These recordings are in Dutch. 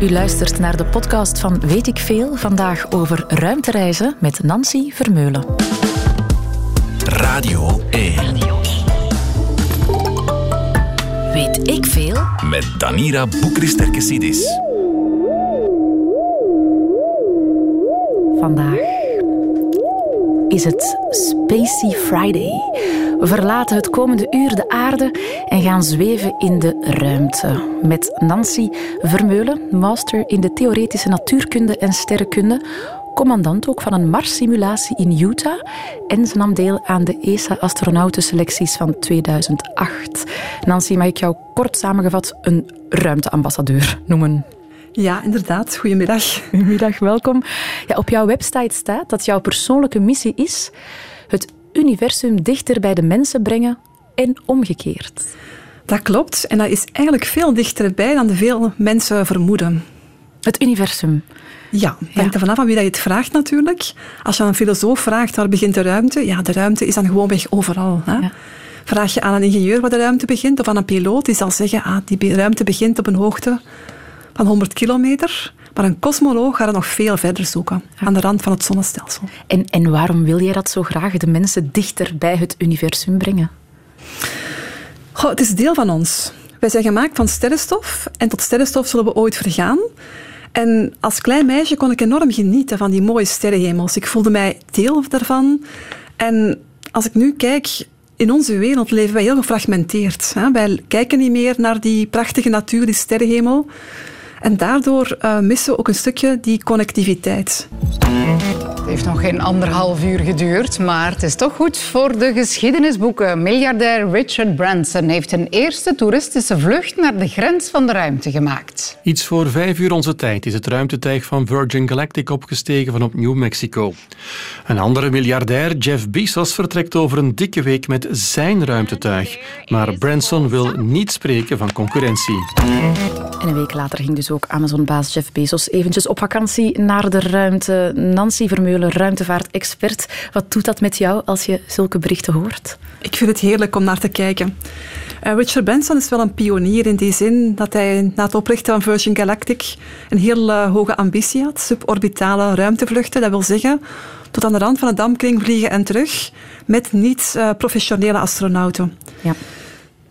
U luistert naar de podcast van Weet ik Veel. Vandaag over ruimtereizen met Nancy Vermeulen. Radio 1. Weet ik Veel? Met Danira Boekristerkesidis. Vandaag is het Spacey Friday. We verlaten het komende uur de aarde en gaan zweven in de ruimte. Met Nancy Vermeulen, master in de theoretische natuurkunde en sterrenkunde, commandant ook van een Mars-simulatie in Utah en ze nam deel aan de ESA-astronautenselecties van 2008. Nancy, mag ik jou kort samengevat een ruimteambassadeur noemen? Ja, inderdaad. Goedemiddag. Goedemiddag, welkom. Ja, op jouw website staat dat jouw persoonlijke missie is het universum dichter bij de mensen brengen en omgekeerd. Dat klopt. En dat is eigenlijk veel dichterbij dan de veel mensen vermoeden. Het universum. Ja, het hangt er vanaf van wie dat je het vraagt natuurlijk. Als je aan een filosoof vraagt waar begint de ruimte, ja, de ruimte is dan gewoonweg overal. Hè? Ja. Vraag je aan een ingenieur waar de ruimte begint, of aan een piloot, die zal zeggen, ah, die ruimte begint op een hoogte van 100 kilometer. Maar een kosmoloog gaat er nog veel verder zoeken, aan de rand van het zonnestelsel. En, en waarom wil jij dat zo graag, de mensen dichter bij het universum brengen? Goh, het is deel van ons. Wij zijn gemaakt van sterrenstof en tot sterrenstof zullen we ooit vergaan. En als klein meisje kon ik enorm genieten van die mooie sterrenhemels. Ik voelde mij deel daarvan. En als ik nu kijk, in onze wereld leven wij heel gefragmenteerd. Wij kijken niet meer naar die prachtige natuur, die sterrenhemel. En daardoor uh, missen we ook een stukje die connectiviteit. Het heeft nog geen anderhalf uur geduurd, maar het is toch goed voor de geschiedenisboeken. Miljardair Richard Branson heeft een eerste toeristische vlucht naar de grens van de ruimte gemaakt. Iets voor vijf uur onze tijd is het ruimtetuig van Virgin Galactic opgestegen vanop New Mexico. Een andere miljardair, Jeff Bezos, vertrekt over een dikke week met zijn ruimtetuig. Maar Branson wil niet spreken van concurrentie. En een week later ging dus ook Amazon-baas Jeff Bezos eventjes op vakantie naar de ruimte. Nancy Vermeulen, ruimtevaartexpert. Wat doet dat met jou als je zulke berichten hoort? Ik vind het heerlijk om naar te kijken. Uh, Richard Branson is wel een pionier in die zin dat hij na het oprichten van Virgin Galactic een heel uh, hoge ambitie had. Suborbitale ruimtevluchten, dat wil zeggen tot aan de rand van de dampkring vliegen en terug met niet-professionele uh, astronauten. Ja.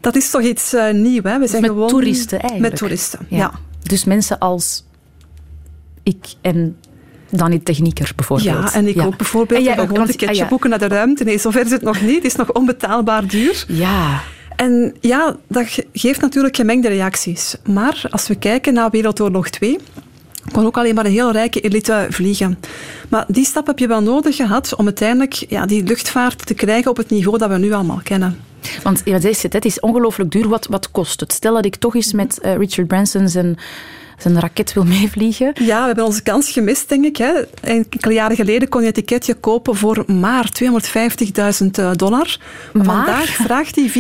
Dat is toch iets uh, nieuw, hè? We zijn met gewoon... toeristen eigenlijk. Met toeristen, ja. Dus mensen als ik en dan niet technieker bijvoorbeeld. Ja, en ik ook bijvoorbeeld. En jij ook, gewoon een ticketje ah, boeken naar de ruimte. Nee, zover is het nog niet. Het is nog onbetaalbaar duur. Ja. En ja, dat geeft natuurlijk gemengde reacties. Maar als we kijken naar Wereldoorlog 2, kon ook alleen maar een heel rijke elite vliegen. Maar die stap heb je wel nodig gehad om uiteindelijk ja, die luchtvaart te krijgen op het niveau dat we nu allemaal kennen. Want deze het is ongelooflijk duur. Wat, wat kost het? Stel dat ik toch eens met uh, Richard Branson zijn zijn raket wil meevliegen. Ja, we hebben onze kans gemist, denk ik. Hè. Enkele jaren geleden kon je een ticketje kopen voor maar 250.000 eh, dollar. Maar, vandaag vraagt hij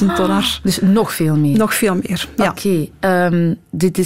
450.000 dollar. Dus nog veel meer? Nog veel meer, ja. Oké. Okay, um,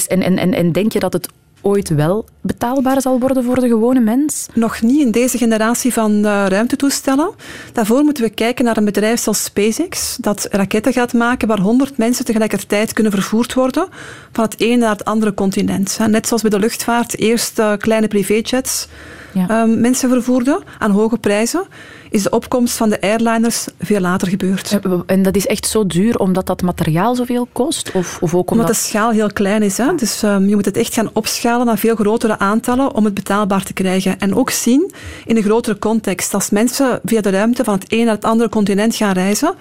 en, en, en, en denk je dat het ooit wel betaalbaar zal worden voor de gewone mens? Nog niet in deze generatie van uh, ruimtetoestellen. Daarvoor moeten we kijken naar een bedrijf zoals SpaceX, dat raketten gaat maken waar 100 mensen tegelijkertijd kunnen vervoerd worden van het ene naar het andere continent. Net zoals bij de luchtvaart eerst uh, kleine privéjets ja. um, mensen vervoerden aan hoge prijzen is de opkomst van de airliners veel later gebeurd. En dat is echt zo duur omdat dat materiaal zoveel kost? Of, of ook omdat... omdat de schaal heel klein is. Hè? Dus um, je moet het echt gaan opschalen naar veel grotere aantallen om het betaalbaar te krijgen. En ook zien in een grotere context. Als mensen via de ruimte van het een naar het andere continent gaan reizen,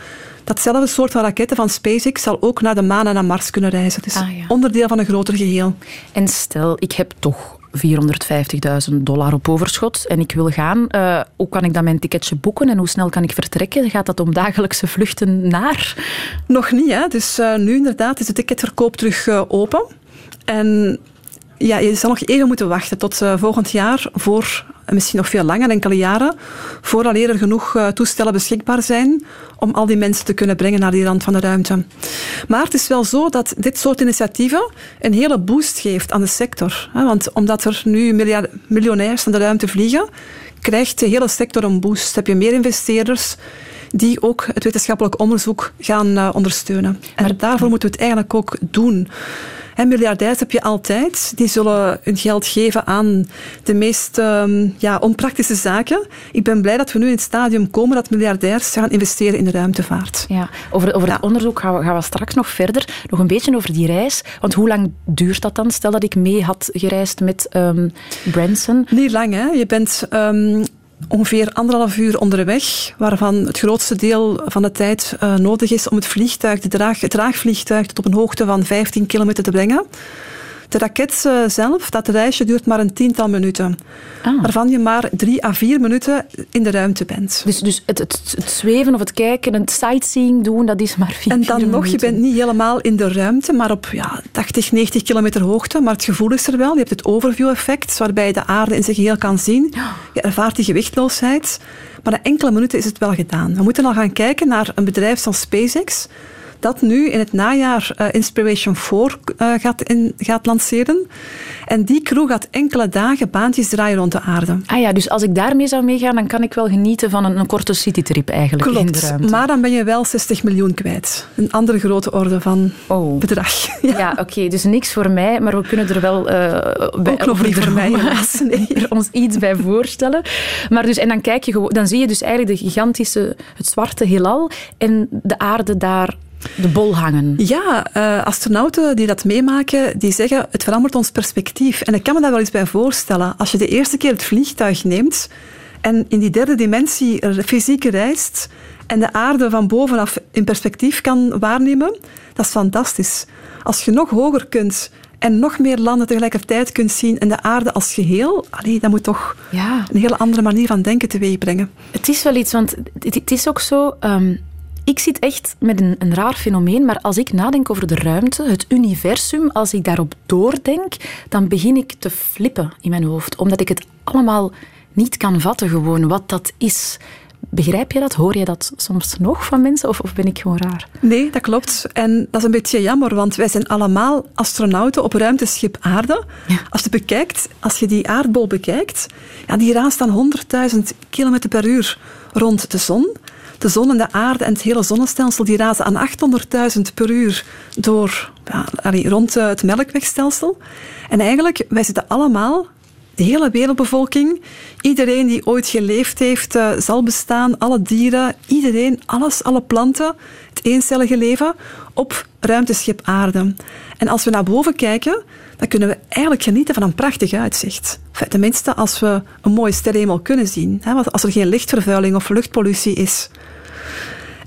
datzelfde soort van raketten van SpaceX zal ook naar de maan en naar Mars kunnen reizen. Het is ah, onderdeel van een groter geheel. En stel, ik heb toch 450.000 dollar op overschot en ik wil gaan. Uh, hoe kan ik dan mijn ticketje boeken en hoe snel kan ik vertrekken? Gaat dat om dagelijkse vluchten naar? Nog niet, hè. Dus uh, nu inderdaad is de ticketverkoop terug uh, open. En ja, je zal nog even moeten wachten tot uh, volgend jaar, voor misschien nog veel langer, enkele jaren, voordat er genoeg uh, toestellen beschikbaar zijn om al die mensen te kunnen brengen naar die rand van de ruimte. Maar het is wel zo dat dit soort initiatieven een hele boost geeft aan de sector. Hè, want omdat er nu miljonairs naar de ruimte vliegen, krijgt de hele sector een boost. Heb je meer investeerders die ook het wetenschappelijk onderzoek gaan uh, ondersteunen. En maar daarvoor moeten we het eigenlijk ook doen. En miljardairs heb je altijd. Die zullen hun geld geven aan de meest um, ja, onpraktische zaken. Ik ben blij dat we nu in het stadium komen dat miljardairs gaan investeren in de ruimtevaart. Ja, over, over het onderzoek gaan we, gaan we straks nog verder. Nog een beetje over die reis. Want hoe lang duurt dat dan? Stel dat ik mee had gereisd met um, Branson. Niet lang, hè. Je bent um, ongeveer anderhalf uur onderweg, waarvan het grootste deel van de tijd uh, nodig is om het vliegtuig, de het draagvliegtuig tot op een hoogte van 15 kilometer te brengen. De raket uh, zelf, dat reisje duurt maar een tiental minuten. Ah. Waarvan je maar drie à vier minuten in de ruimte bent. Dus, dus het, het, het zweven of het kijken, het sightseeing doen, dat is maar vier En dan vier nog, minuten. je bent niet helemaal in de ruimte, maar op ja, 80, 90 kilometer hoogte. Maar het gevoel is er wel. Je hebt het overview-effect, waarbij je de aarde in zijn geheel kan zien. Je ervaart die gewichtloosheid. Maar na enkele minuten is het wel gedaan. We moeten al gaan kijken naar een bedrijf zoals SpaceX dat nu in het najaar uh, Inspiration 4 uh, gaat, in, gaat lanceren. En die crew gaat enkele dagen baantjes draaien rond de aarde. Ah ja, dus als ik daarmee zou meegaan, dan kan ik wel genieten van een, een korte citytrip eigenlijk Klopt, in de ruimte. maar dan ben je wel 60 miljoen kwijt. Een andere grote orde van oh. bedrag. Ja, ja oké, okay, dus niks voor mij, maar we kunnen er wel... Uh, bij, Ook nog niet voor mij, helaas. Nee. ons iets bij voorstellen. Maar dus, en dan, kijk je dan zie je dus eigenlijk de gigantische, het zwarte heelal en de aarde daar de bol hangen. Ja, uh, astronauten die dat meemaken, die zeggen het verandert ons perspectief. En ik kan me daar wel eens bij voorstellen. Als je de eerste keer het vliegtuig neemt en in die derde dimensie fysiek reist en de aarde van bovenaf in perspectief kan waarnemen, dat is fantastisch. Als je nog hoger kunt en nog meer landen tegelijkertijd kunt zien en de aarde als geheel, allee, dat moet toch ja. een hele andere manier van denken teweegbrengen. Het is wel iets, want het, het is ook zo... Um ik zit echt met een, een, raar fenomeen, maar als ik nadenk over de ruimte, het universum, als ik daarop doordenk, dan begin ik te flippen in mijn hoofd. Omdat ik het allemaal niet kan vatten, gewoon wat dat is. Begrijp je dat? Hoor je dat soms nog van mensen of, of ben ik gewoon raar? Nee, dat klopt. En dat is een beetje jammer, want wij zijn allemaal astronauten op ruimteschip Aarde. Ja. Als je bekijkt, als je die aardbol bekijkt, ja, die raast dan 100.000 km per uur rond de zon. De zon en de aarde en het hele zonnestelsel die razen aan 800.000 per uur door, ja, allee, rond het melkwegstelsel. En eigenlijk, wij zitten allemaal, de hele wereldbevolking, iedereen die ooit geleefd heeft, uh, zal bestaan, alle dieren, iedereen, alles, alle planten, het eencellige leven, op ruimteschip aarde. En als we naar boven kijken, dan kunnen we eigenlijk genieten van een prachtig uitzicht. Tenminste, als we een mooie sterrenhemel kunnen zien. Hè, als er geen lichtvervuiling of luchtpollutie is.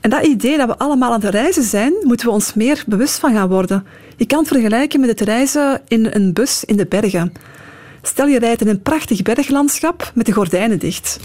En dat idee dat we allemaal aan het reizen zijn, moeten we ons meer bewust van gaan worden. Je kan het vergelijken met het reizen in een bus in de bergen. Stel je rijdt in een prachtig berglandschap met de gordijnen dicht.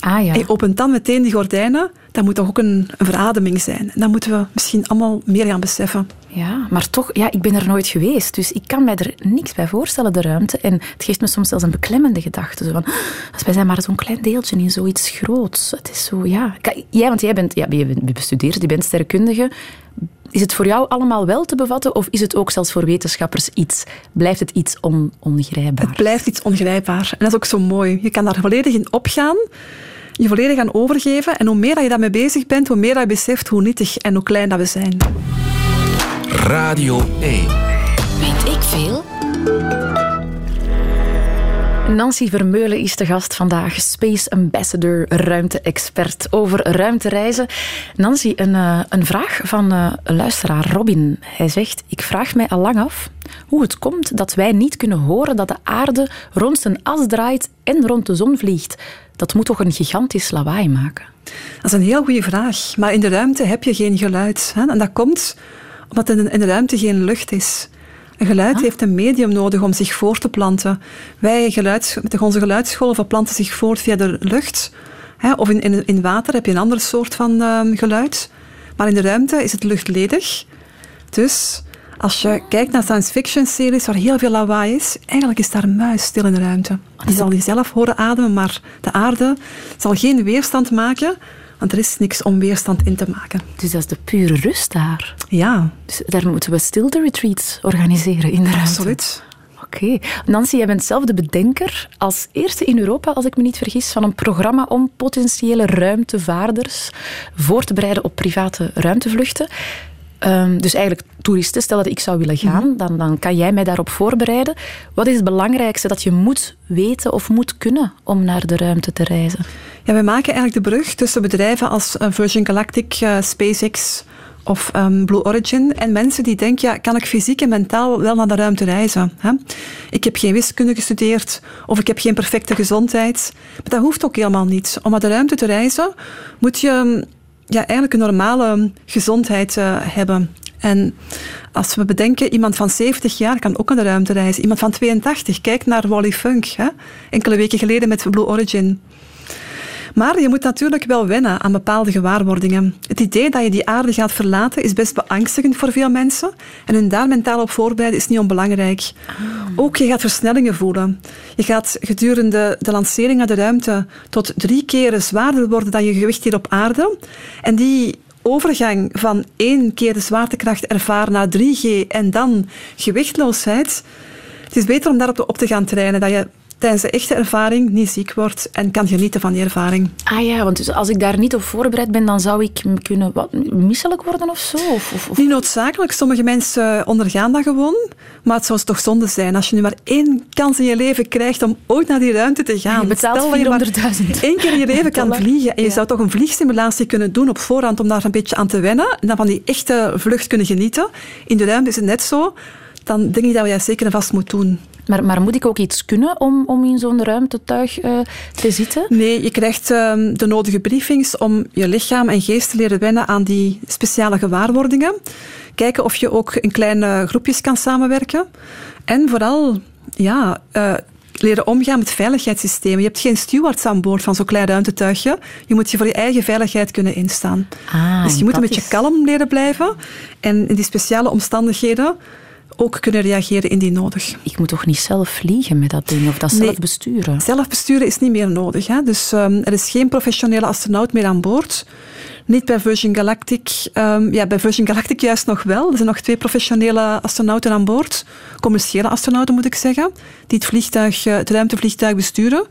Ah, ja. En je opent dan meteen die gordijnen, dat moet toch ook een, een verademing zijn. En dat moeten we misschien allemaal meer gaan beseffen. Ja, maar toch, ja, ik ben er nooit geweest, dus ik kan mij er niks bij voorstellen, de ruimte. En het geeft me soms zelfs een beklemmende gedachte. Zo van, als wij zijn maar zo'n klein deeltje in zoiets groots. Het is zo, ja. Jij, want jij bent, ja, je bent bestudeerd, je bent sterrenkundige. Is het voor jou allemaal wel te bevatten of is het ook zelfs voor wetenschappers iets? Blijft het iets on, ongrijpbaar? Het blijft iets ongrijpbaar. En dat is ook zo mooi. Je kan daar volledig in opgaan je volledig aan overgeven. En hoe meer je daarmee bezig bent, hoe meer je beseft hoe nietig en hoe klein dat we zijn. Radio 1. Weet ik veel? Nancy Vermeulen is de gast vandaag, Space Ambassador, ruimte-expert over ruimtereizen. Nancy, een, uh, een vraag van een luisteraar, Robin. Hij zegt, ik vraag mij al lang af hoe het komt dat wij niet kunnen horen dat de aarde rond zijn as draait en rond de zon vliegt. Dat moet toch een gigantisch lawaai maken? Dat is een heel goede vraag. Maar in de ruimte heb je geen geluid. Hè? En dat komt omdat in de ruimte geen lucht is. Een geluid ah. heeft een medium nodig om zich voor te planten. Wij geluids, onze geluidsgolven planten zich voort via de lucht. Hè? Of in, in, in water heb je een ander soort van um, geluid. Maar in de ruimte is het luchtledig. Dus als je kijkt naar science fiction series waar heel veel lawaai is, eigenlijk is daar een muis stil in de ruimte. Die zal niet zelf horen ademen, maar de aarde zal geen weerstand maken, want er is niks om weerstand in te maken. Dus dat is de pure rust daar? Ja. Dus daar moeten we stilte retreats organiseren in de ruimte? Absoluut. Oké. Okay. Nancy, jij bent zelf de bedenker als eerste in Europa, als ik me niet vergis, van een programma om potentiële ruimtevaarders voor te bereiden op private ruimtevluchten. Ehm, dus eigenlijk toeristen, stel dat ik zou willen gaan, Mhm. dan, dan kan jij mij daarop voorbereiden. Wat is het belangrijkste dat je moet weten of moet kunnen om naar de ruimte te reizen? Ja, wij maken eigenlijk de brug tussen bedrijven als eh, Virgin Galactic, eh, SpaceX of ehm, Blue Origin en mensen die denken, ja, kan ik fysiek en mentaal wel naar de ruimte reizen? Hè? Ik heb geen wiskunde gestudeerd of ik heb geen perfecte gezondheid. Maar dat hoeft ook helemaal niet. Om naar de ruimte te reizen moet je mm, ja, eigenlijk een normale gezondheid eh, hebben. En als we bedenken, iemand van 70 jaar kan ook naar de ruimte reizen. Iemand van 82, kijk naar Wally Funk, enkele weken geleden met Blue Origin. Maar je moet natuurlijk wel wennen aan bepaalde gewaarwordingen. Het idee dat je die aarde gaat verlaten is best beangstigend voor veel mensen. En hun daar mentaal op voorbereiden is niet onbelangrijk. Ook je gaat versnellingen voelen. Je gaat gedurende de lancering naar de ruimte tot drie keren zwaarder worden dan je gewicht hier op aarde. En die overgang van één keer de zwaartekracht ervaren naar 3G en dan gewichtloosheid. Het is beter om daarop op te gaan trainen, dat je tijdens de echte ervaring niet ziek wordt en kan genieten van die ervaring. Ah ja, want dus als ik daar niet op voorbereid ben, dan zou ik kunnen wat, misselijk worden of zo? Of, of, of- Niet noodzakelijk, sommige mensen ondergaan dat gewoon, maar het zou toch zonde zijn als je nu maar één kans in je leven krijgt om ooit naar die ruimte te gaan. Je betaalt dat je maar 400.000 één keer in je leven kan vliegen en je Ja. zou toch een vliegsimulatie kunnen doen op voorhand om daar een beetje aan te wennen en dan van die echte vlucht kunnen genieten. In de ruimte is het net zo. Dan denk ik dat we dat zeker en vast moeten doen. Maar, maar moet ik ook iets kunnen om, om in zo'n ruimtetuig eh, te zitten? Nee, je krijgt ehm, de nodige briefings om je lichaam en geest te leren wennen aan die speciale gewaarwordingen. Kijken of je ook in kleine groepjes kan samenwerken. En vooral, ja, eh, leren omgaan met veiligheidssystemen. Je hebt geen stewards aan boord van zo'n klein ruimtetuigje. Je moet je voor je eigen veiligheid kunnen instaan. Ah, dus je moet een beetje is- kalm leren blijven. En in die speciale omstandigheden ook kunnen reageren indien nodig. Ik moet toch niet zelf vliegen met dat ding of dat zelf Nee. besturen? Zelf besturen is niet meer nodig. Hè? Dus ehm, er is geen professionele astronaut meer aan boord. Niet bij Virgin Galactic. Ehm, ja, bij Virgin Galactic juist nog wel. Er zijn nog twee professionele astronauten aan boord. Commerciële astronauten moet ik zeggen. Die het, vliegtuig, eh, het ruimtevliegtuig besturen.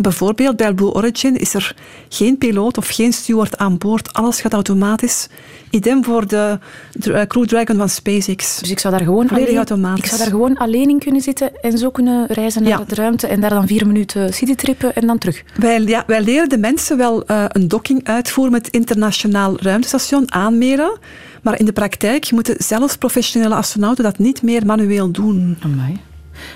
Bijvoorbeeld bij Blue Origin is er geen piloot of geen steward aan boord. Alles gaat automatisch. Idem voor de Dra- Crew Dragon van SpaceX. Dus ik zou daar gewoon alleen, automatisch. ik zou daar gewoon alleen in kunnen zitten en zo kunnen reizen naar Ja. de ruimte en daar dan vier minuten citytrippen en dan terug. Wij, ja, wij leren de mensen wel eh, een docking uitvoeren met het internationaal ruimtestation aanmeren. Maar in de praktijk moeten zelfs professionele astronauten dat niet meer manueel doen. Amai.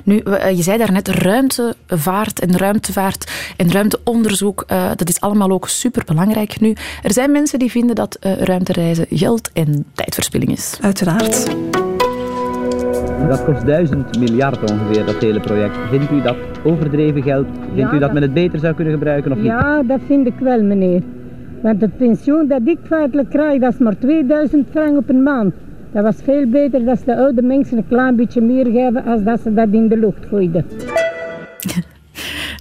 Nu, eh, je zei daarnet ruimtevaart en ruimtevaart en ruimteonderzoek. eh, dat is allemaal ook superbelangrijk nu. Er zijn mensen die vinden dat eh, ruimtereizen geld en tijdverspilling is. Uiteraard. Dat kost duizend miljard ongeveer, dat hele project. Vindt u dat overdreven geld? Vindt Ja, u dat dat- men het beter zou kunnen gebruiken of niet? Ja, dat vind ik wel, meneer. Want het pensioen dat ik feitelijk krijg, dat is maar 2000 frank op een maand. Dat was veel beter dat de oude mensen een klein beetje meer geven als dat ze dat in de lucht gooiden.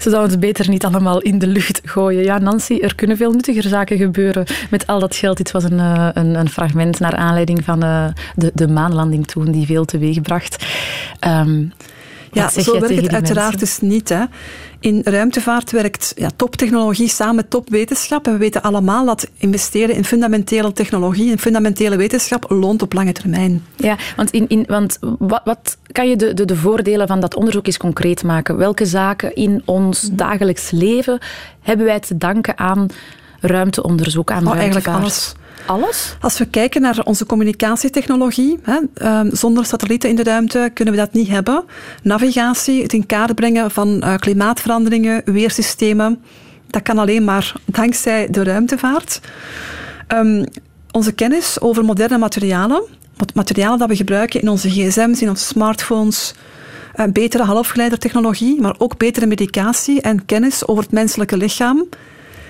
Ze zouden het beter niet allemaal in de lucht gooien. Ja, Nancy, er kunnen veel nuttiger zaken gebeuren met al dat geld. Dit was een, eh, een, een fragment naar aanleiding van eh, de, de maanlanding toen, die veel teweeg bracht. Ehm, Ja, zo werkt het uiteraard mensen? dus niet. Hè. In ruimtevaart werkt ja, toptechnologie samen met topwetenschap. En we weten allemaal dat investeren in fundamentele technologie, in fundamentele wetenschap, loont op lange termijn. Ja, want, in, in, want wat, wat kan je de, de, de voordelen van dat onderzoek eens concreet maken? Welke zaken in ons Mhm. dagelijks leven hebben wij te danken aan ruimteonderzoek, aan Oh, eigenlijk alles. Alles? Als we kijken naar onze communicatietechnologie, hè, ehm, zonder satellieten in de ruimte kunnen we dat niet hebben. Navigatie, het in kaart brengen van eh, klimaatveranderingen, weersystemen, dat kan alleen maar dankzij de ruimtevaart. Ehm, onze kennis over moderne materialen, materialen dat we gebruiken in onze gsm's, in onze smartphones, betere halfgeleidertechnologie, maar ook betere medicatie en kennis over het menselijke lichaam,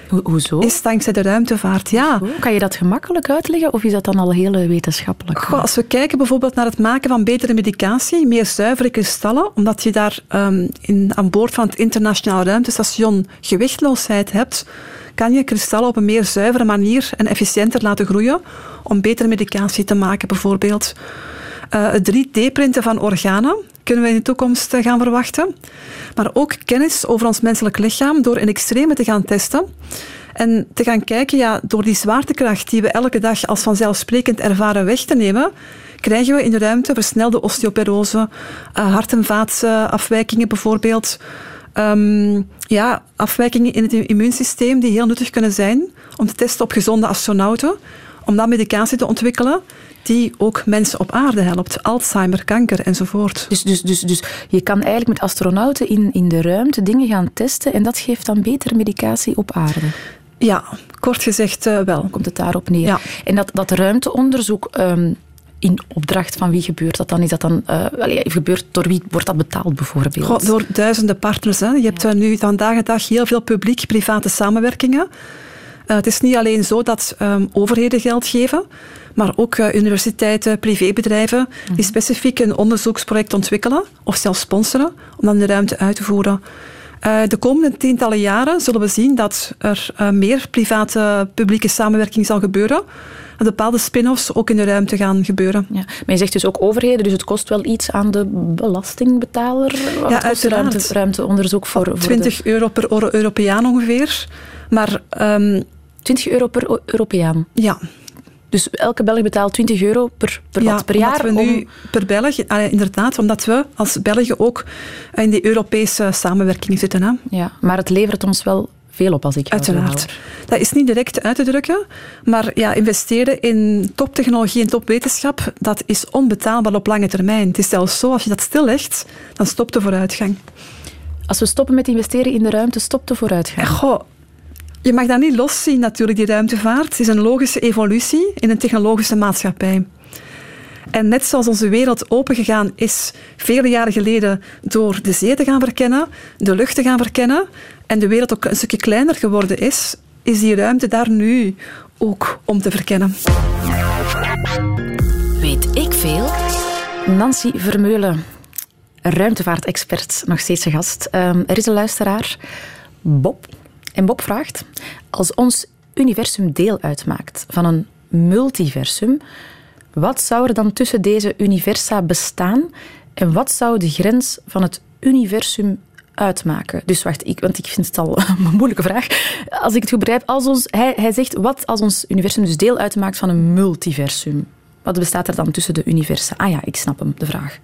Ho- hoezo? is dankzij de ruimtevaart. Ja. Hoe? Kan je dat gemakkelijk uitleggen of is dat dan al heel eh, wetenschappelijk? Goh, als we kijken bijvoorbeeld naar het maken van betere medicatie, meer zuivere kristallen, omdat je daar ehm, in, aan boord van het internationaal ruimtestation gewichtloosheid hebt, kan je kristallen op een meer zuivere manier en efficiënter laten groeien om betere medicatie te maken bijvoorbeeld. Eh, het 3D-printen van organen kunnen we in de toekomst eh, gaan verwachten. Maar ook kennis over ons menselijk lichaam door in extreme te gaan testen. En te gaan kijken, ja, door die zwaartekracht die we elke dag als vanzelfsprekend ervaren weg te nemen, krijgen we in de ruimte versnelde osteoporose, uh, hart- en vaatafwijkingen bijvoorbeeld. Um, ja, afwijkingen in het immuunsysteem die heel nuttig kunnen zijn om te testen op gezonde astronauten, om dan medicatie te ontwikkelen die ook mensen op aarde helpt. Alzheimer, kanker enzovoort. Dus, dus, dus, dus je kan eigenlijk met astronauten in, in de ruimte dingen gaan testen en dat geeft dan betere medicatie op aarde? Ja, kort gezegd uh, wel. Komt het daarop neer. Ja. En dat, dat ruimteonderzoek... Um, in opdracht van wie gebeurt dat dan? Is dat dan uh, allee, gebeurt, door wie wordt dat betaald bijvoorbeeld? Goh, door duizenden partners. Hè. Je hebt ja. nu vandaag de dag heel veel publiek-private samenwerkingen. Uh, het is niet alleen zo dat um, overheden geld geven, maar ook uh, universiteiten, privébedrijven die mm-hmm. specifiek een onderzoeksproject ontwikkelen of zelfs sponsoren om dan de ruimte uit te voeren. Uh, de komende tientallen jaren zullen we zien dat er uh, meer private publieke samenwerking zal gebeuren. En bepaalde spin-offs ook in de ruimte gaan gebeuren. Ja. Maar je zegt dus ook overheden, dus het kost wel iets aan de belastingbetaler? Ja, uiteraard. Ruimte, ruimteonderzoek voor, voor 20 de... euro per Europeaan ongeveer. Maar... Um, 20 euro per Europeaan? Ja. Dus elke Belg betaalt 20 euro per, per, ja, wat, per jaar? we nu per Belg, inderdaad, omdat we als België ook in die Europese samenwerking zitten. Hè. Ja, maar het levert ons wel veel op als ik Uiteraard. Dat is niet direct uit te drukken, maar ja, investeren in toptechnologie en topwetenschap, dat is onbetaalbaar op lange termijn. Het is zelfs zo, als je dat stillegt, dan stopt de vooruitgang. Als we stoppen met investeren in de ruimte, stopt de vooruitgang? Goh, je mag dat niet loszien natuurlijk, die ruimtevaart. Het is een logische evolutie in een technologische maatschappij. En net zoals onze wereld opengegaan is vele jaren geleden door de zee te gaan verkennen, de lucht te gaan verkennen, en de wereld ook een stukje kleiner geworden is, is die ruimte daar nu ook om te verkennen. Weet ik veel? Nancy Vermeulen, ruimtevaartexpert, nog steeds een gast. Um, er is een luisteraar, Bob, en Bob vraagt: Als ons universum deel uitmaakt van een multiversum, wat zou er dan tussen deze universa bestaan en wat zou de grens van het universum uitmaken? Dus wacht, ik, want ik vind het al een moeilijke vraag. Als ik het goed begrijp, als ons, hij, hij zegt wat als ons universum dus deel uitmaakt van een multiversum? Wat bestaat er dan tussen de universa? Ah ja, ik snap hem, de vraag.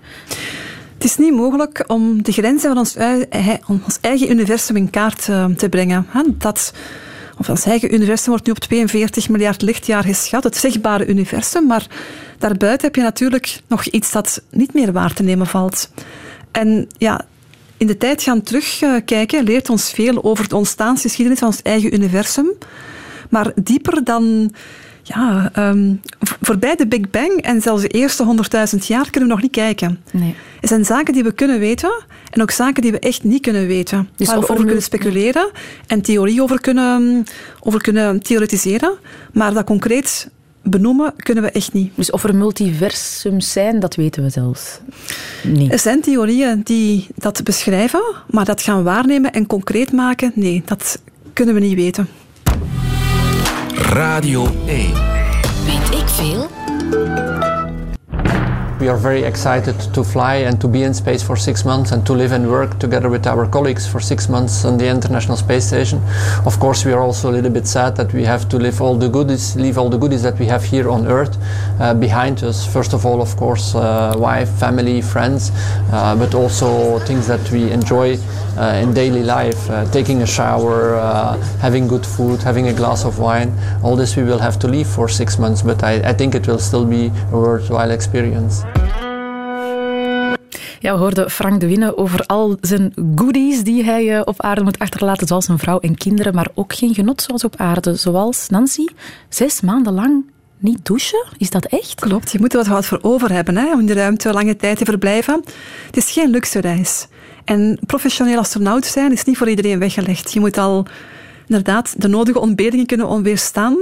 Het is niet mogelijk om de grenzen van ons, ons eigen universum in kaart eh, te brengen. Dat, of ons eigen universum wordt nu op 42 miljard lichtjaar geschat, het zichtbare universum, maar daarbuiten heb je natuurlijk nog iets dat niet meer waar te nemen valt. En ja, in de tijd gaan terugkijken leert ons veel over de ontstaansgeschiedenis van ons eigen universum. Maar dieper dan ja, um, voorbij de Big Bang en zelfs de eerste 100.000 jaar kunnen we nog niet kijken. Nee. Er zijn zaken die we kunnen weten en ook zaken die we echt niet kunnen weten. Dus waar we over kunnen speculeren en theorie over kunnen, over kunnen theoretiseren. Maar dat concreet benoemen kunnen we echt niet. Dus of er multiversums zijn, dat weten we zelfs niet. Er zijn theorieën die dat beschrijven, maar dat gaan waarnemen en concreet maken, nee, dat kunnen we niet weten. Radio 1. Weet ik veel? We are very excited to fly and to be in space for six months and to live and work together with our colleagues for six months on the International Space Station. Of course, we are also a little bit sad that we have to live all the goodies, leave all the goodies that we have here on Earth uh, behind us. First of all, of course, uh, wife, family, friends, uh, but also things that we enjoy uh, in daily life, uh, taking a shower, uh, having good food, having a glass of wine. All this we will have to leave for six months, but I, I think it will still be a worthwhile experience. Ja, we hoorden Frank de Winne over al zijn goodies die hij op aarde moet achterlaten, zoals een vrouw en kinderen, maar ook geen genot zoals op aarde. Zoals Nancy, zes maanden lang niet douchen? Is dat echt? Klopt, je moet er wat voor over hebben hè, om in de ruimte lange tijd te verblijven. Het is geen luxe reis. En professioneel astronaut zijn is niet voor iedereen weggelegd. Je moet al inderdaad de nodige ontberingen kunnen weerstaan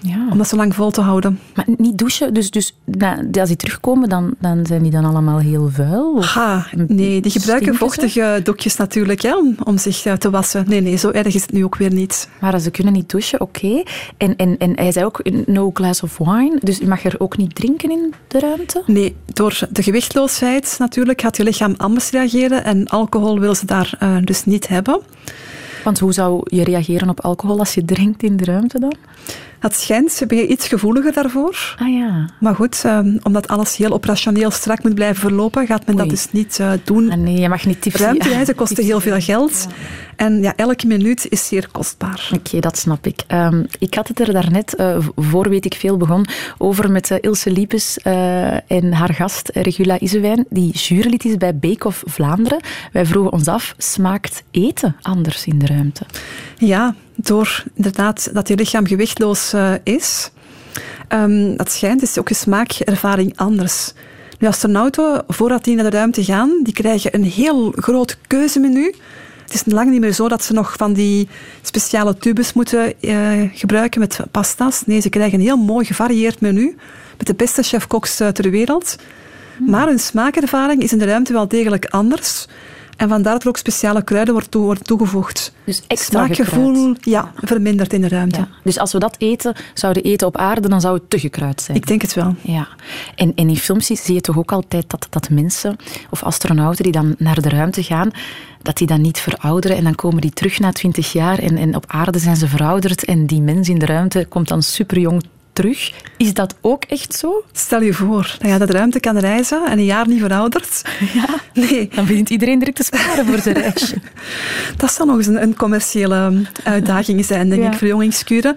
ja. om dat zo lang vol te houden. Maar niet douchen, dus, dus nou, als die terugkomen, dan, dan zijn die dan allemaal heel vuil? Ha, nee, die gebruiken vochtige doekjes natuurlijk hè, om, om zich te wassen. Nee, nee, zo erg is het nu ook weer niet. Maar ze kunnen niet douchen, oké. Okay. En, en, en hij zei ook no glass of wine, dus je mag er ook niet drinken in de ruimte? Nee, door de gewichtloosheid natuurlijk gaat je lichaam anders reageren en alcohol wil ze daar uh, dus niet hebben. Want hoe zou je reageren op alcohol als je drinkt in de ruimte dan? Het schijnt, ben je iets gevoeliger daarvoor. Ah ja. Maar goed, um, omdat alles heel operationeel strak moet blijven verlopen, gaat men Oei. dat dus niet uh, doen. Ah, nee, je mag niet tipsy. Ruimtereizen kosten heel veel geld. En ja, elke minuut is zeer kostbaar. Oké, okay, dat snap ik. Um, ik had het er daarnet, uh, voor weet ik veel, begon over met uh, Ilse Liepes en haar gast Regula Isewijn, die jurylid is bij Bake of Vlaanderen. Wij vroegen ons af, smaakt eten anders in de ruimte? Ja, door inderdaad dat je lichaam gewichtloos uh, is. Um, dat schijnt, is ook je smaakervaring anders. Nu, astronauten, voordat die naar de ruimte gaan, die krijgen een heel groot keuzemenu. Het is lang niet meer zo dat ze nog van die speciale tubes moeten uh, gebruiken met pasta's. Nee, ze krijgen een heel mooi gevarieerd menu met de beste chef-koks uh, ter wereld. Hmm. Maar hun smaakervaring is in de ruimte wel degelijk anders. En vandaar dat er ook speciale kruiden toe, worden toegevoegd. Dus extra Smaakgevoel ja, vermindert in de ruimte. Ja. Dus als we dat eten, zouden eten op aarde, dan zou het te gekruid zijn. Ik denk het wel. Ja. En, en in films zie je toch ook altijd dat, dat mensen of astronauten die dan naar de ruimte gaan, dat die dan niet verouderen en dan komen die terug na twintig jaar en, en op aarde zijn ze verouderd en die mens in de ruimte komt dan superjong terug. Is dat ook echt zo? Stel je voor dat je de ruimte kan reizen en een jaar niet verouderd. Ja, nee. dan begint iedereen direct te sparen voor zijn reisje. dat zal nog eens een, een commerciële uitdaging zijn, denk Ja. ik, verjongingskuren.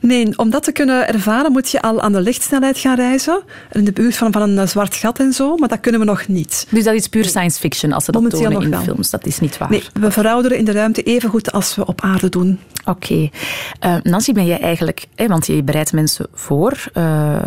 Nee, om dat te kunnen ervaren moet je al aan de lichtsnelheid gaan reizen. In de buurt van, van een eh, zwart gat en zo, maar dat kunnen we nog niet. Dus dat is puur science fiction als ze dat Momenteel tonen in films. Dat is niet waar. Nee, we verouderen in de ruimte even goed als we op aarde doen. Oké. Eh, Nancy, ben jij eigenlijk, hè, want je bereidt mensen voor, eh,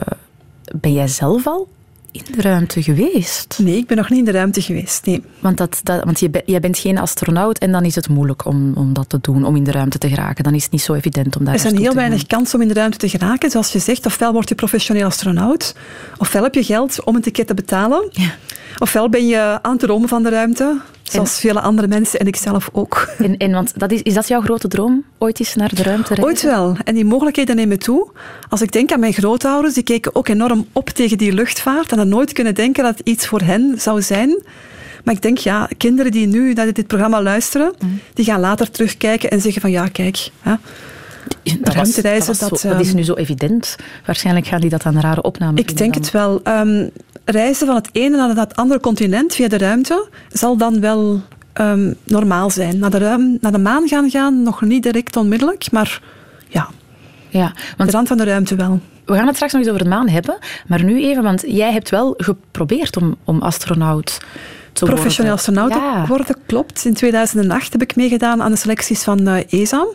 ben jij zelf al in de ruimte geweest? Nee, ik ben nog niet in de ruimte geweest. Nee. Want, dat, dat, want je, jij bent geen astronaut en dan is het moeilijk om, om dat te doen, om in de ruimte te geraken. Dan is het niet zo evident om daar Er zijn heel te weinig kansen om in de ruimte te geraken. Zoals je zegt, ofwel word je professioneel astronaut, ofwel heb je geld om een ticket te betalen, Ja. ofwel ben je aan het dromen van de ruimte, zoals vele andere mensen en ik zelf ook. En, en want dat is, is dat jouw grote droom? Ooit eens naar de ruimte reizen? Ooit wel. En die mogelijkheden nemen toe. Als ik denk aan mijn grootouders, die keken ook enorm op tegen die luchtvaart en hadden nooit kunnen denken dat het iets voor hen zou zijn. Maar ik denk, ja, kinderen die nu naar dit programma luisteren, Mm. die gaan later terugkijken en zeggen van ja, kijk, hè, Dat, was, ruimtereizen, dat, was dat, zo- dat is ehm, nu zo evident. Waarschijnlijk gaan die dat aan rare opnames Ik denk het wel. Ehm, reizen van het ene naar het andere continent via de ruimte zal dan wel ehm, normaal zijn. Naar de, ruim, naar de maan gaan gaan, nog niet direct onmiddellijk, maar ja, Ja, de want rand van de ruimte wel. we gaan het straks nog eens over de maan hebben. Maar nu even, want jij hebt wel geprobeerd om, om astronaut te Professioneel worden. astronaut Ja. worden, klopt. In 2008 heb ik meegedaan aan de selecties van eh, ESA.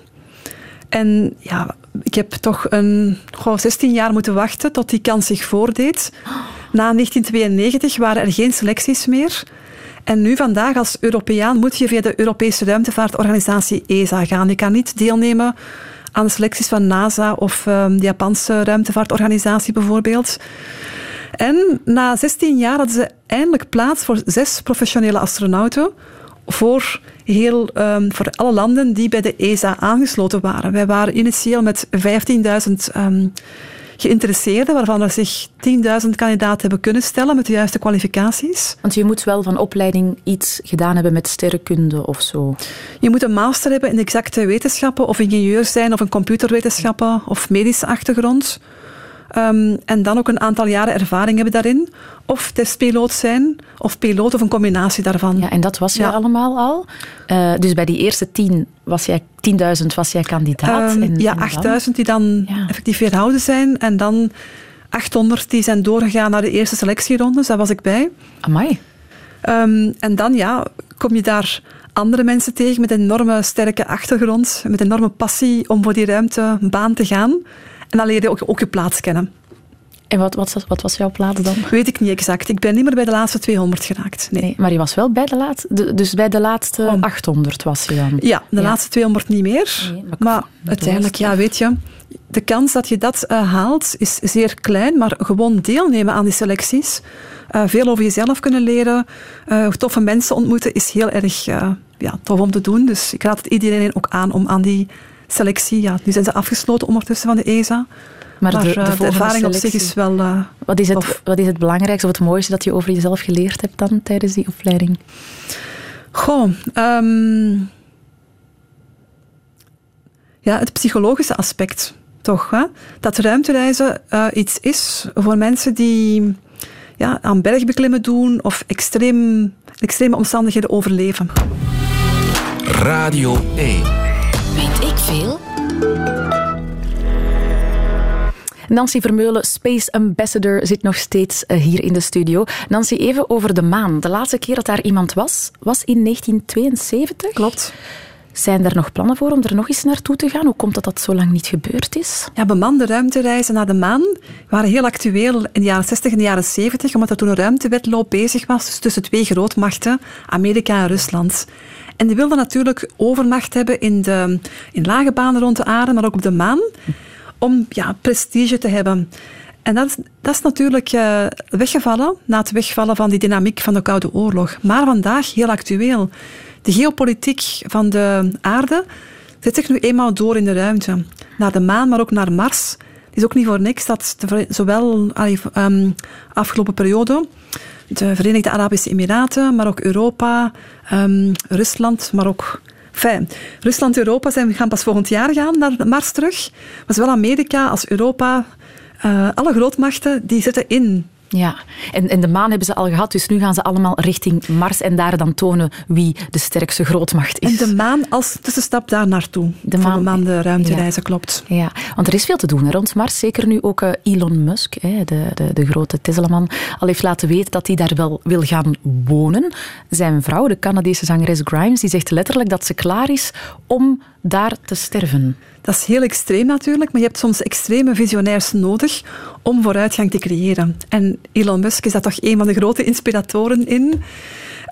En ja, ik heb toch een, goh, 16 jaar moeten wachten tot die kans zich voordeed. Na 1992 waren er geen selecties meer. En nu vandaag als Europeaan moet je via de Europese ruimtevaartorganisatie ESA gaan. Je kan niet deelnemen aan de selecties van NASA of ehm, de Japanse ruimtevaartorganisatie bijvoorbeeld. En na 16 jaar hadden ze eindelijk plaats voor zes professionele astronauten voor, heel, ehm, voor alle landen die bij de ESA aangesloten waren. Wij waren initieel met 15.000 ehm, geïnteresseerden, waarvan er zich 10.000 kandidaten hebben kunnen stellen met de juiste kwalificaties. Want je moet wel van opleiding iets gedaan hebben met sterrenkunde of zo. Je moet een master hebben in exacte wetenschappen, of ingenieur zijn, of een computerwetenschappen, of medische achtergrond. Ehm, en dan ook een aantal jaren ervaring hebben daarin. Of testpiloot zijn, of piloot, of een combinatie daarvan. Ja, en dat was jij Ja. allemaal al. Eh, dus bij die eerste tien was jij, 10.000 was jij kandidaat. Ehm, en, ja, en dan? 8000 die dan Ja. effectief weerhouden zijn. En dan 800 die zijn doorgegaan naar de eerste selectierondes. Daar was ik bij. Amai. Ehm, en dan ja, kom je daar andere mensen tegen met een enorme sterke achtergrond, met een enorme passie om voor die ruimtebaan te gaan. En dan leer je ook, ook je plaats kennen. En wat, wat, wat was jouw plaats dan? Weet ik niet exact. Ik ben niet meer bij de laatste 200 geraakt. Nee. Nee, maar je was wel bij de laatste, dus bij de laatste Oh. 800 was je dan. Ja, de Ja. laatste 200 niet meer. Nee, maar uiteindelijk, ja, weet je, de kans dat je dat eh, haalt is zeer klein, maar gewoon deelnemen aan die selecties, eh, veel over jezelf kunnen leren, eh, toffe mensen ontmoeten, is heel erg ja, tof om te doen. Dus ik raad het iedereen ook aan om aan die selectie, ja, nu zijn ze afgesloten ondertussen van de ESA, Maar, maar, de, eh, de, de, volgende ervaring op zich is wel eh, Wat is, het, wat is het belangrijkste of het mooiste dat je over jezelf geleerd hebt dan tijdens die opleiding? Goh, ehm, ja, het psychologische aspect, toch? Hè? Dat ruimtereizen uh, iets is voor mensen die ja, aan bergbeklimmen doen of extreem, extreme omstandigheden overleven. Radio 1. Weet ik veel? Nancy Vermeulen, Space Ambassador, zit nog steeds eh, hier in de studio. Nancy, even over de maan. De laatste keer dat daar iemand was, was in 1972. Klopt. Zijn er nog plannen voor om er nog eens naartoe te gaan? Hoe komt dat dat zo lang niet gebeurd is? Ja, bemande ruimtereizen naar de maan waren heel actueel in de jaren 60 en de jaren 70, omdat er toen een ruimtewedloop bezig was tussen twee grootmachten, Amerika en Rusland. En die wilden natuurlijk overmacht hebben in, de, in lage banen rond de aarde, maar ook op de maan, om ja, prestige te hebben. En dat is, natuurlijk uh, weggevallen na het wegvallen van die dynamiek van de Koude Oorlog. Maar vandaag heel actueel. De geopolitiek van de aarde zet zich nu eenmaal door in de ruimte. Naar de maan, maar ook naar Mars. Het is ook niet voor niks dat de, zowel um, afgelopen periode de Verenigde Arabische Emiraten, maar ook Europa, um, Rusland, maar ook Fijn. Rusland en Europa zijn, gaan pas volgend jaar gaan naar Mars terug. Maar zowel Amerika als Europa, uh, alle grootmachten, die zitten in ja, en, en de maan hebben ze al gehad, dus nu gaan ze allemaal richting Mars en daar dan tonen wie de sterkste grootmacht is. En de maan als tussenstap daar naartoe. De maan, de, maan de ruimtereizen, klopt. Ja, want er is veel te doen rond Mars. Zeker nu ook uh, Elon Musk, hè, de, de, de grote Tesla-man, al heeft laten weten dat hij daar wel wil gaan wonen. Zijn vrouw, de Canadese zangeres Grimes, die zegt letterlijk dat ze klaar is om daar te sterven. Dat is heel extreem natuurlijk, maar je hebt soms extreme visionairs nodig om vooruitgang te creëren. En Elon Musk is daar toch een van de grote inspiratoren in.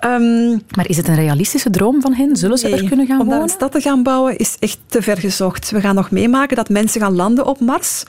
Um, maar is het een realistische droom van hen? Zullen ze er kunnen gaan om wonen? Om daar een stad te gaan bouwen is echt te ver gezocht. We gaan nog meemaken dat mensen gaan landen op Mars.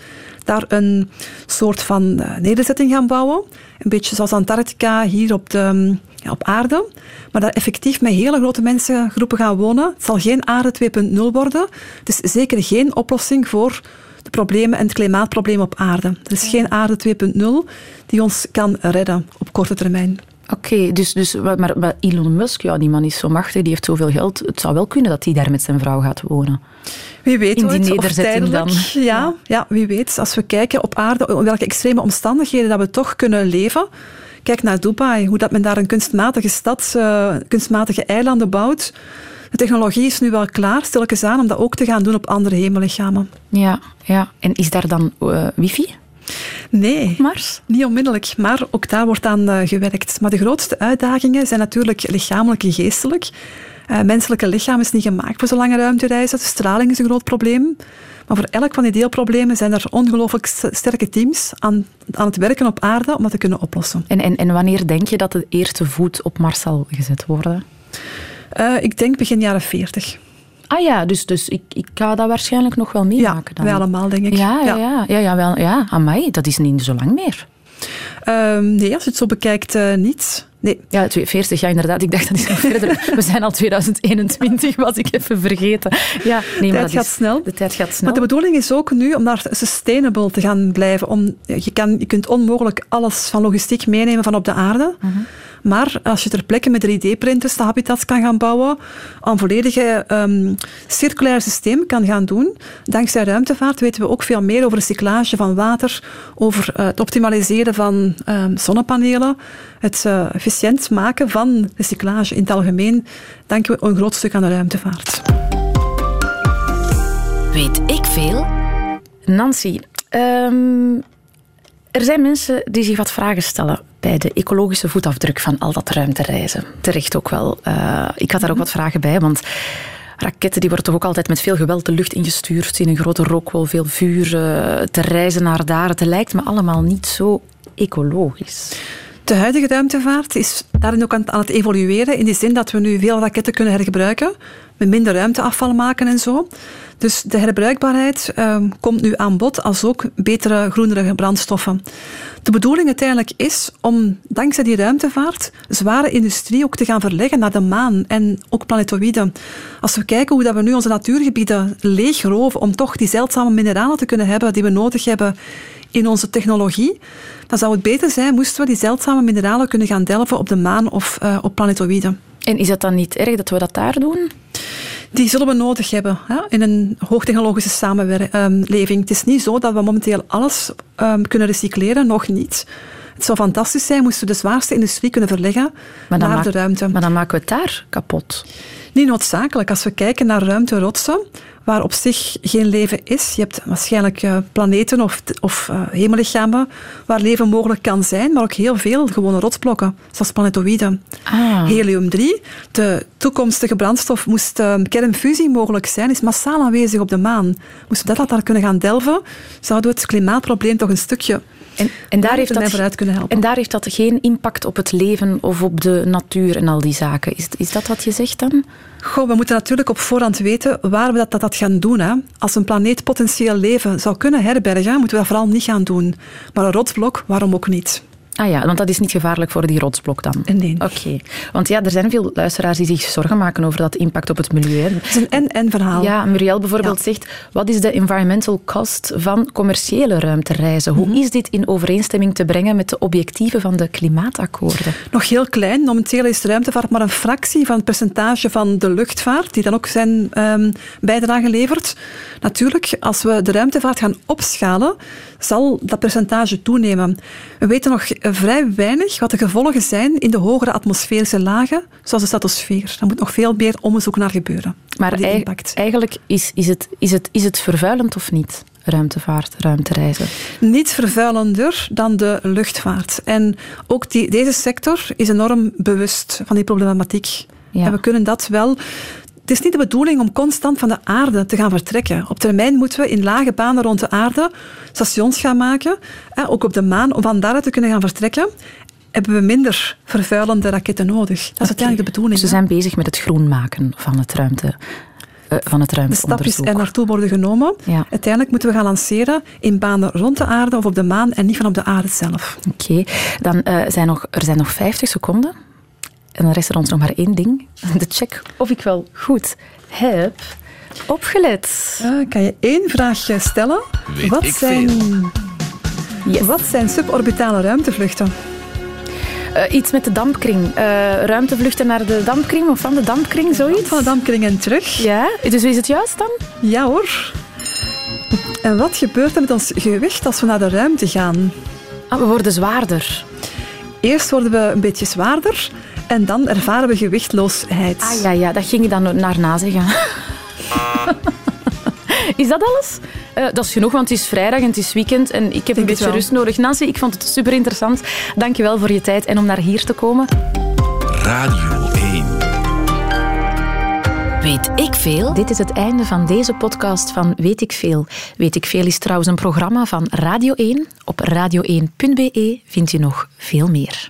Daar een soort van uh, nederzetting gaan bouwen. Een beetje zoals Antarctica hier op, de, op aarde. Maar daar effectief met hele grote mensengroepen gaan wonen. Het zal geen aarde 2.0 worden. Het is zeker geen oplossing voor de problemen en het klimaatprobleem op aarde. Er is geen aarde 2.0 die ons kan redden op korte termijn. Oké, dus, dus maar, maar, Elon Musk, ja, die man is zo machtig, die heeft zoveel geld. Het zou wel kunnen dat hij daar met zijn vrouw gaat wonen. Wie weet In die ooit, nederzetting dan. Ja, ja, wie weet. Als we kijken op aarde, in welke extreme omstandigheden dat we toch kunnen leven. Kijk naar Dubai, hoe dat men daar een kunstmatige stad, uh, kunstmatige eilanden bouwt. De technologie is nu wel klaar, stilletjes aan, om dat ook te gaan doen op andere hemellichamen. Ja, ja. en is daar dan uh, wifi? Nee, Mars? niet onmiddellijk. Maar ook daar wordt aan uh, gewerkt. Maar de grootste uitdagingen zijn natuurlijk lichamelijk en geestelijk. Uh, menselijke lichaam is niet gemaakt voor zo lange ruimtereizen. De straling is een groot probleem. Maar voor elk van die deelproblemen zijn er ongelooflijk sterke teams aan, aan het werken op aarde om dat te kunnen oplossen. En, en, en wanneer denk je dat de eerste voet op Mars zal gezet worden? Uh, ik denk begin jaren 40. Ah ja, dus, dus ik, ik ga dat waarschijnlijk nog wel meemaken. Ja, wij allemaal, denk ik. Ja, ja, ja. ja, ja, wel, ja. Amai, dat is niet zo lang meer. Um, nee, als je het zo bekijkt, uh, niet. Nee. Ja, 40 jaar inderdaad. Ik dacht dat is nog verder. We zijn al 2021, was ik even vergeten. Ja, nee, de tijd gaat is, snel. De tijd gaat snel. Maar de bedoeling is ook nu om daar sustainable te gaan blijven. Om, je, kan, je kunt onmogelijk alles van logistiek meenemen van op de aarde. Uh -huh. Maar als je ter plekke met 3D-printers de habitats kan gaan bouwen, een volledige um, circulair systeem kan gaan doen, dankzij ruimtevaart weten we ook veel meer over recyclage van water, over uh, het optimaliseren van um, zonnepanelen, het uh, efficiënt maken van recyclage in het algemeen, danken we een groot stuk aan de ruimtevaart. Weet ik veel? Nancy, um, er zijn mensen die zich wat vragen stellen bij de ecologische voetafdruk van al dat ruimtereizen. Terecht ook wel. Uh, ik had daar ook wat vragen bij, want raketten die worden toch ook altijd met veel geweld de lucht ingestuurd, in een grote rookwol, veel vuur, uh, te reizen naar daar. Het lijkt me allemaal niet zo ecologisch. De huidige ruimtevaart is daarin ook aan het evolueren, in de zin dat we nu veel raketten kunnen hergebruiken, met minder ruimteafval maken en zo. Dus de herbruikbaarheid uh, komt nu aan bod, als ook betere, groenere brandstoffen. De bedoeling uiteindelijk is om dankzij die ruimtevaart zware industrie ook te gaan verleggen naar de maan en ook planetoïden. Als we kijken hoe dat we nu onze natuurgebieden leegroven om toch die zeldzame mineralen te kunnen hebben die we nodig hebben in onze technologie, dan zou het beter zijn moesten we die zeldzame mineralen kunnen gaan delven op de maan of uh, op planetoïden. En is het dan niet erg dat we dat daar doen? Die zullen we nodig hebben in een hoogtechnologische samenleving. Het is niet zo dat we momenteel alles um, kunnen recycleren, nog niet. Het zou fantastisch zijn moesten we de zwaarste industrie kunnen verleggen maar naar de ruimte. Maar dan maken we het daar kapot. Niet noodzakelijk. Als we kijken naar ruimterotsen, waar op zich geen leven is. Je hebt waarschijnlijk uh, planeten of, of uh, hemellichamen waar leven mogelijk kan zijn, maar ook heel veel gewone rotsblokken, zoals planetoïden. Ah. Helium-3, de toekomstige brandstof, moest uh, kernfusie mogelijk zijn, is massaal aanwezig op de maan. Moesten we dat daar kunnen gaan delven, zouden we het klimaatprobleem toch een stukje en, en, daar heeft dat, vooruit kunnen helpen. en daar heeft dat geen impact op het leven of op de natuur en al die zaken. Is, is dat wat je zegt dan? Goh, we moeten natuurlijk op voorhand weten waar we dat, dat, dat gaan doen. Hè. Als een planeet potentieel leven zou kunnen herbergen, moeten we dat vooral niet gaan doen. Maar een rotsblok, waarom ook niet? Ah ja, want dat is niet gevaarlijk voor die rotsblok dan? Nee. Oké. Want ja, er zijn veel luisteraars die zich zorgen maken over dat impact op het milieu. Het is een en-en verhaal. Ja, Muriel bijvoorbeeld zegt, wat is de environmental cost van commerciële ruimtereizen? Hoe Mhm. is dit in overeenstemming te brengen met de objectieven van de klimaatakkoorden? Nog heel klein. Momenteel is de ruimtevaart maar een fractie van het percentage van de luchtvaart, die dan ook zijn um, bijdrage levert. Natuurlijk, als we de ruimtevaart gaan opschalen, zal dat percentage toenemen. We weten nog vrij weinig wat de gevolgen zijn in de hogere atmosferische lagen, zoals de stratosfeer. Daar moet nog veel meer onderzoek naar gebeuren. Maar die impact. eigenlijk is, is, het, is, het, is het vervuilend of niet? Ruimtevaart, ruimtereizen. Niet vervuilender dan de luchtvaart. En ook die, deze sector is enorm bewust van die problematiek. Ja. En we kunnen dat wel het is niet de bedoeling om constant van de aarde te gaan vertrekken. Op termijn moeten we in lage banen rond de aarde stations gaan maken, ook op de maan, om van daaruit te kunnen gaan vertrekken. Hebben we minder vervuilende raketten nodig? Dat is okay. uiteindelijk de bedoeling. Ze zijn bezig met het groen maken van het ruimte. Uh, van het de stapjes er naartoe worden genomen. Ja. Uiteindelijk moeten we gaan lanceren in banen rond de aarde of op de maan en niet van op de aarde zelf. Oké, okay. dan uh, zijn nog, er zijn nog 50 seconden. En dan rest er ons nog maar één ding. De check of ik wel goed heb opgelet. Uh, kan je één vraagje stellen? Weet wat, ik zijn, yes. wat zijn suborbitale ruimtevluchten? Uh, iets met de dampkring. Uh, ruimtevluchten naar de dampkring of van de dampkring, zoiets? Van de dampkring en terug. Ja, dus is het juist dan? Ja hoor. En wat gebeurt er met ons gewicht als we naar de ruimte gaan? Ah, we worden zwaarder. Eerst worden we een beetje zwaarder en dan ervaren we gewichtloosheid. Ah ja, ja dat ging je dan naar na zeggen. is dat alles? Uh, dat is genoeg, want het is vrijdag en het is weekend en ik heb een beetje rust nodig. Nancy, ik vond het super interessant. Dank je wel voor je tijd en om naar hier te komen. Radio 1. Weet ik veel? Dit is het einde van deze podcast van Weet ik veel. Weet ik veel is trouwens een programma van Radio 1. Op radio1.be vind je nog veel meer.